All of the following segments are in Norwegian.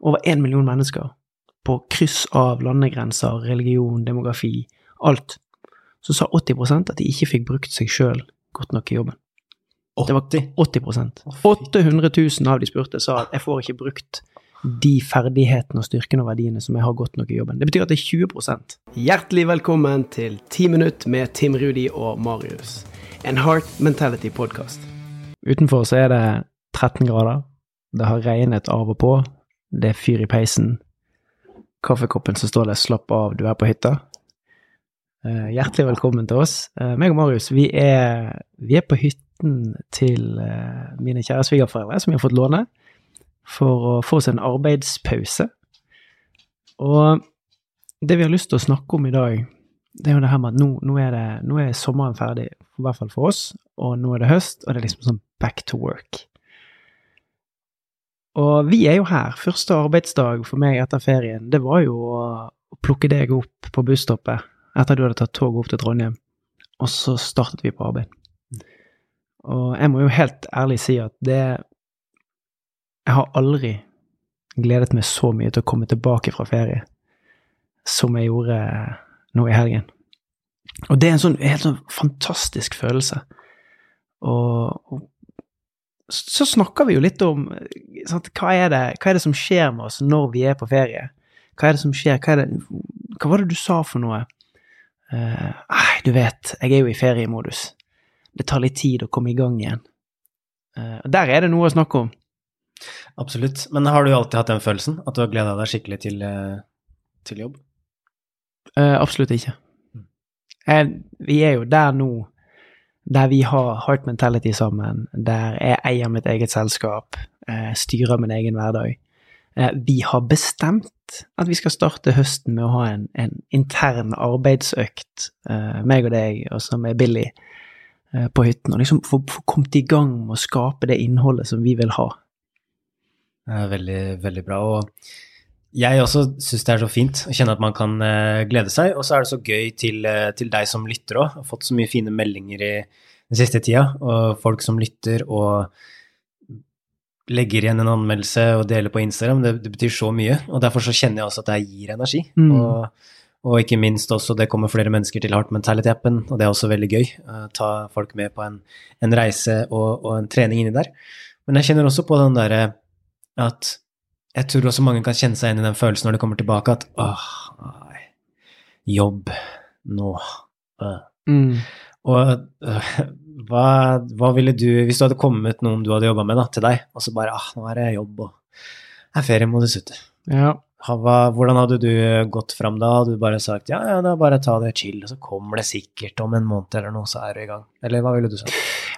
over én million mennesker, på kryss av landegrenser, religion, demografi, alt, så sa 80% at de ikke fikk brukt seg sjøl godt nok i jobben. Det var 80% 800 000 av de spurte sa at jeg får ikke brukt de ferdighetene og styrkene og verdiene som jeg har godt nok i jobben. Det betyr at det er 20% Hjertelig velkommen til 10 minutt med Tim Rudi og Marius. En Heart Mentality-podkast. Utenfor så er det 13 grader. Det har regnet av og på. Det er fyr i peisen. Kaffekoppen som står der, 'slapp av, du er på hytta'. Uh, hjertelig velkommen til oss. Uh, meg og Marius, vi er, vi er på hytten til uh, mine kjære svigerforeldre, som vi har fått låne, for å få oss en arbeidspause. Og det vi har lyst til å snakke om i dag, det er jo det her med at nå, nå, er, det, nå er sommeren ferdig, i hvert fall for oss, og nå er det høst, og det er liksom sånn back to work. Og vi er jo her. Første arbeidsdag for meg etter ferien, det var jo å plukke deg opp på busstoppet etter du hadde tatt tog opp til Trondheim, og så startet vi på arbeid. Og jeg må jo helt ærlig si at det Jeg har aldri gledet meg så mye til å komme tilbake fra ferie som jeg gjorde nå i helgen. Og det er en sånn helt sånn fantastisk følelse. Og, og så snakker vi jo litt om sant, hva, er det, hva, er det, som skjer med oss når vi er på ferie? Hva er det som skjer? Hva, det, hva var det du sa for noe? Uh, du vet, jeg er jo i feriemodus. Det tar litt tid å komme i gang igjen. Uh, der er det noe å snakke om. Absolutt. Men har du alltid hatt den følelsen? At du har gleda deg skikkelig til, uh, til jobb? absolutt ikke. Mm. Jeg, vi er jo der nå der vi har Heart Mentality sammen, der jeg eier mitt eget selskap, eh, styrer min egen hverdag. Eh, vi har bestemt at vi skal starte høsten med å ha en, en intern arbeidsøkt, eh, meg og deg, og som er Billy, på hytten, og liksom få, kommet i gang med å skape det innholdet som vi vil ha. Veldig, veldig bra. Og jeg også syns det er så fint å kjenne at man kan uh, glede seg. Og så er det så gøy til, uh, til deg som lytter òg. Har fått så mye fine meldinger i den siste tida. Og folk som lytter og legger igjen en anmeldelse og deler på Instagram. Det, det betyr så mye. Og derfor så kjenner jeg også at det gir energi. Mm. Og, og, ikke minst også det kommer flere mennesker til Heart Mentality-appen, og det er også veldig gøy. Uh, ta folk med på en, en reise og, og, en trening inni der. Men jeg kjenner også på den derre at jeg tror også mange kan kjenne seg igjen i den følelsen når de kommer tilbake, at åh, nei, jobb nå øh. mm. Og øh, hva, hva, ville du, hvis du hadde kommet noen du hadde jobba med, da, til deg, og så bare ah, nå er det jobb og er feriemodus ute. Ja. Hvordan hadde du gått fram da? Hadde du bare sagt ja, ja, da bare ta det chill, og så kommer det sikkert om en måned eller noe, så er du i gang? Eller hva ville du sagt?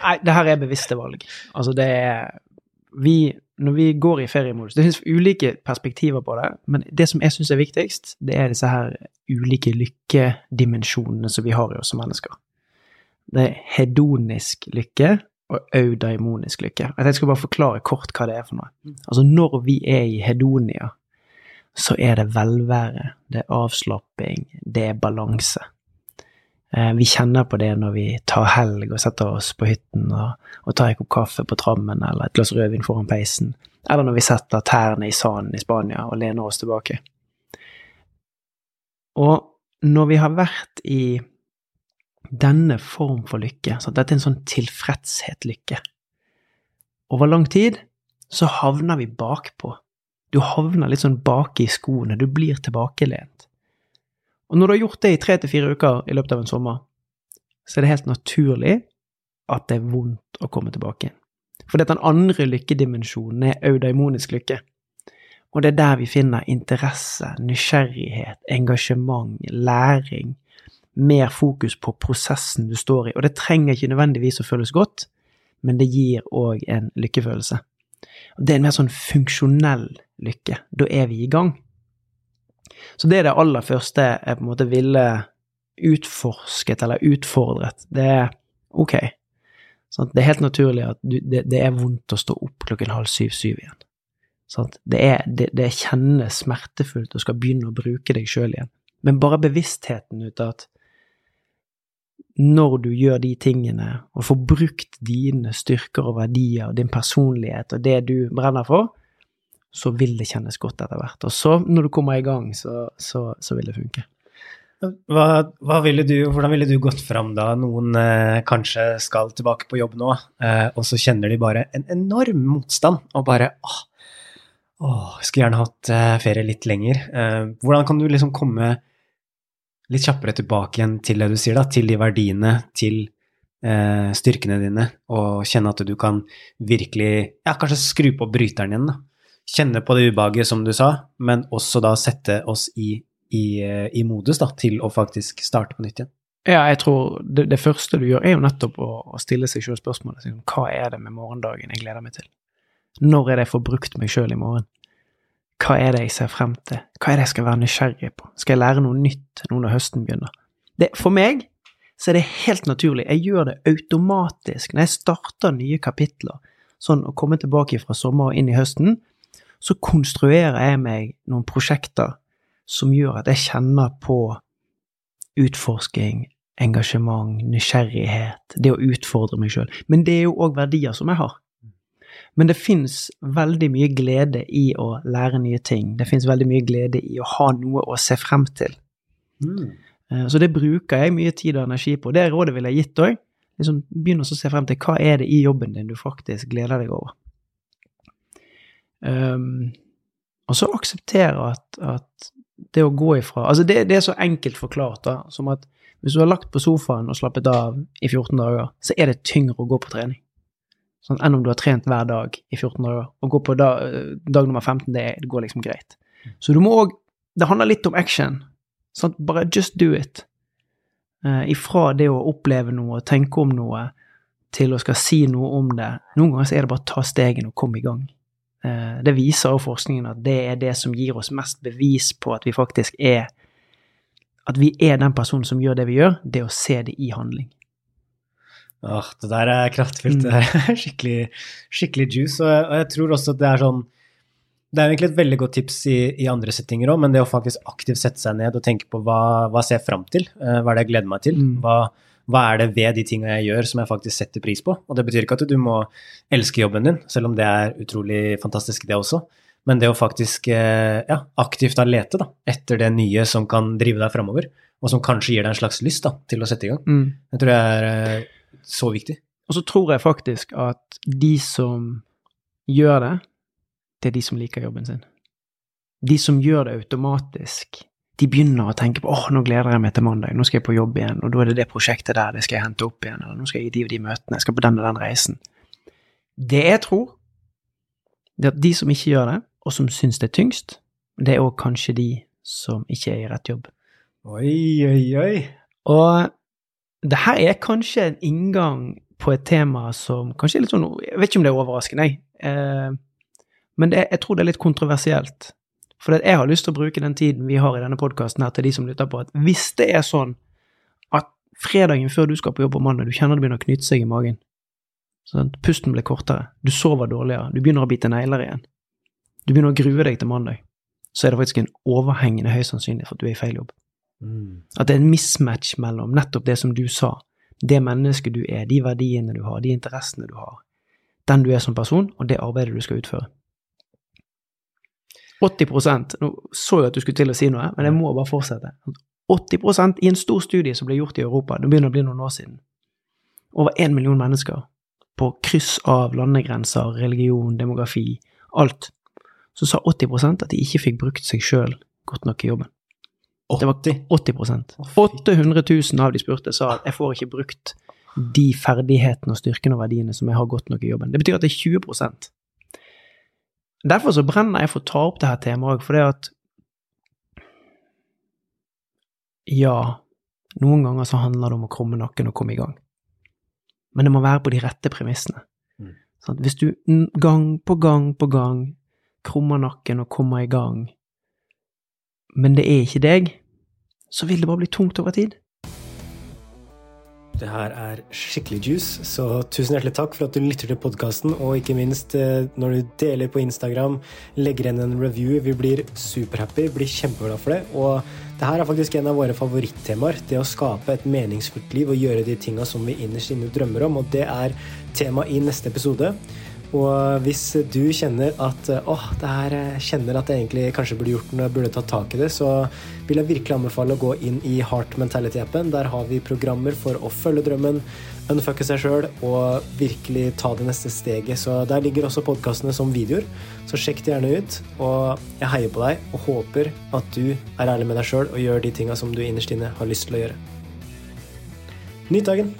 Nei, det her er bevisste valg. Altså, det er Vi når vi går i feriemodus Det finnes ulike perspektiver på det, men det som jeg syns er viktigst, det er disse her ulike lykkedimensjonene som vi har i oss som mennesker. Det er hedonisk lykke og audaimonisk lykke. Jeg skal bare forklare kort hva det er for noe. Altså, når vi er i hedonia, så er det velvære, det er avslapping, det er balanse. Eh, vi kjenner på det når vi tar helg og setter oss på hytten og, og tar en kopp kaffe på trammen eller et glass rødvin foran peisen, eller når vi setter tærne i sanden i Spania og lener oss tilbake. Og når vi har vært i denne form for lykke, så dette er en sånn tilfredshet-lykke, over lang tid så havner vi bakpå. Du havner litt sånn bak i skoene, du blir tilbakelent. Og når du har gjort det i tre til fire uker i løpet av en sommer, så er det helt naturlig at det er vondt å komme tilbake igjen. For den andre lykkedimensjonen er eudaimonisk lykke. Og det er der vi finner interesse, nysgjerrighet, engasjement, læring, mer fokus på prosessen du står i. Og det trenger ikke nødvendigvis å føles godt, men det gir òg en lykkefølelse. Og det er en mer sånn funksjonell lykke. Da er vi i gang. Så det er det aller første jeg på en måte ville utforsket eller utfordret. Det er ok. Sånn, det er helt naturlig at du, det, det, er vondt å stå opp klokken halv syv-syv igjen. Sånn, det, er, det, det kjennes smertefullt å skal begynne å bruke deg sjøl igjen. Men bare bevisstheten ut av at når du gjør de tingene, og får brukt dine styrker og verdier og din personlighet og det du brenner for, så vil det kjennes godt etter hvert. Og så, når du kommer i gang, så, så, så vil det funke. Hva, hva ville du, hvordan ville du gått fram da noen eh, kanskje skal tilbake på jobb nå, eh, og så kjenner de bare en enorm motstand, og bare åh, åh skulle gjerne hatt eh, ferie litt lenger. Eh, hvordan kan du liksom komme litt kjappere tilbake igjen til det du sier, da, til de verdiene, til eh, styrkene dine, og kjenne at du kan virkelig, ja, kanskje skru på bryteren igjen, da. Kjenne på det ubehaget, som du sa, men også da sette oss i i, i, modus da, til å faktisk starte på nytt igjen? Ja, jeg tror det, det første du gjør, er jo nettopp å, å stille seg selv spørsmålet liksom, hva er det med morgendagen jeg gleder meg til? Når er det jeg får brukt meg sjøl i morgen? Hva er det jeg ser frem til? Hva er det jeg skal være nysgjerrig på? Skal jeg lære noe nytt nå når høsten begynner? Det, for meg så er det helt naturlig. Jeg gjør det automatisk når jeg starter nye kapitler. Sånn å komme tilbake fra sommer og inn i høsten, så konstruerer jeg meg noen prosjekter som gjør at jeg kjenner på utforsking, engasjement, nysgjerrighet, det å utfordre meg sjøl. Men det er jo òg verdier som jeg har. Men det fins veldig mye glede i å lære nye ting. Det fins veldig mye glede i å ha noe å se frem til. Mm. Eh, så det bruker jeg mye tid og energi på. Det rådet ville jeg gitt òg. Liksom, Begynn å se frem til hva er det i jobben din du faktisk gleder deg over. Um, og så akseptere at, at det å gå ifra Altså, det, det, er så enkelt forklart, da, som at hvis du har lagt på sofaen og slappet av i 14 dager, så er det tyngre å gå på trening. Sånn, enn om du har trent hver dag i 14 dager. Å gå på dag, dag nummer 15, det, det, går liksom greit. Så du må òg Det handler litt om action. Sånn, bare just do it. Uh, ifra det å oppleve noe, tenke om noe, til å skal si noe om det. Noen ganger så er det bare å ta stegene og komme i gang. Eh, det viser jo forskningen at det er det som gir oss mest bevis på at vi faktisk er At vi er den personen som gjør det vi gjør, det å se det i handling. Åh, det der er kraftfullt. Det er mm. skikkelig, skikkelig juice. Og jeg tror også at det er sånn Det er egentlig et veldig godt tips i, i andre settinger òg, men det å faktisk aktivt sette seg ned og tenke på hva, hva ser jeg fram til? Eh, hva er det jeg gleder meg til? Mm. Hva, hva er det ved de tingene jeg gjør som jeg faktisk setter pris på? Og det betyr ikke at du må elske jobben din, selv om det er utrolig fantastisk, det også. Men det å faktisk eh, ja, aktivt da lete da, etter det nye som kan drive deg framover, og som kanskje gir deg en slags lyst da, til å sette i gang, mm. det tror jeg er eh, så viktig. Og så tror jeg faktisk at de som gjør det, det er de som liker jobben sin. De som gjør det automatisk, de begynner å tenke på åh, nå gleder jeg meg til mandag, nå skal jeg på jobb igjen, og da er det det prosjektet der, det skal jeg hente opp igjen, eller nå skal jeg i de og de møtene, jeg skal på den og den reisen. Det jeg tror, det er at de som ikke gjør det, og som syns det er tyngst, det er òg kanskje de som ikke er i rett jobb. Oi, oi, oi. Og det her er kanskje en inngang på et tema som kanskje er litt sånn Jeg vet ikke om det er overraskende, jeg. Eh, men det, jeg tror det er litt kontroversielt. For jeg har lyst til å bruke den tiden vi har i denne podkasten her til de som lytter på, at hvis det er sånn at fredagen før du skal på jobb på mandag, du kjenner det begynner å knytte seg i magen, sånn, pusten blir kortere, du sover dårligere, du begynner å bite negler igjen, du begynner å grue deg til mandag, så er det faktisk en overhengende høy sannsynlighet for at du er i feil jobb. Mm. At det er en mismatch mellom nettopp det som du sa, det mennesket du er, de verdiene du har, de interessene du har, den du er som person, og det arbeidet du skal utføre. 80% Nå så jeg at du skulle til å si noe, men jeg må bare fortsette. 80% i en stor studie som ble gjort i Europa, det begynner å bli noen år siden. Over én million mennesker på kryss av landegrenser, religion, demografi, alt. Så sa 80% at de ikke fikk brukt seg sjøl godt nok i jobben. 80? Det var 80 800 000 av de spurte sa at jeg får ikke brukt de ferdighetene og styrkene og verdiene som jeg har godt nok i jobben. Det betyr at det er 20 Derfor så brenner jeg for å ta opp det her temaet òg, fordi at Ja, noen ganger så handler det om å krumme nakken og komme i gang. Men det må være på de rette premissene. Mm. Sånn hvis du gang på gang på gang krummer nakken og kommer i gang, men det er ikke deg, så vil det bare bli tungt over tid. Det her er skikkelig juice, så tusen hjertelig takk for at du lytter til podkasten, og ikke minst eh, når du deler på Instagram, legger igjen en review. Vi blir superhappy, blir kjempeglad for det. Og det her er faktisk en av våre favorittemaer. Det å skape et meningsfullt liv og gjøre de tinga som vi innerst inne drømmer om. Og det er tema i neste episode. Og hvis du kjenner at åh, det her jeg kjenner at jeg egentlig kanskje burde gjort noe, burde tatt tak i det, så vil jeg virkelig anbefale å gå inn i Heart Mentality-appen. Der har vi programmer for å følge drømmen, unfucke seg sjøl og virkelig ta det neste steget. Så der ligger også podkastene som videoer, så sjekk det gjerne ut. Og jeg heier på deg og håper at du er ærlig med deg sjøl og gjør de tinga som du innerst inne har lyst til å gjøre. Nyt dagen!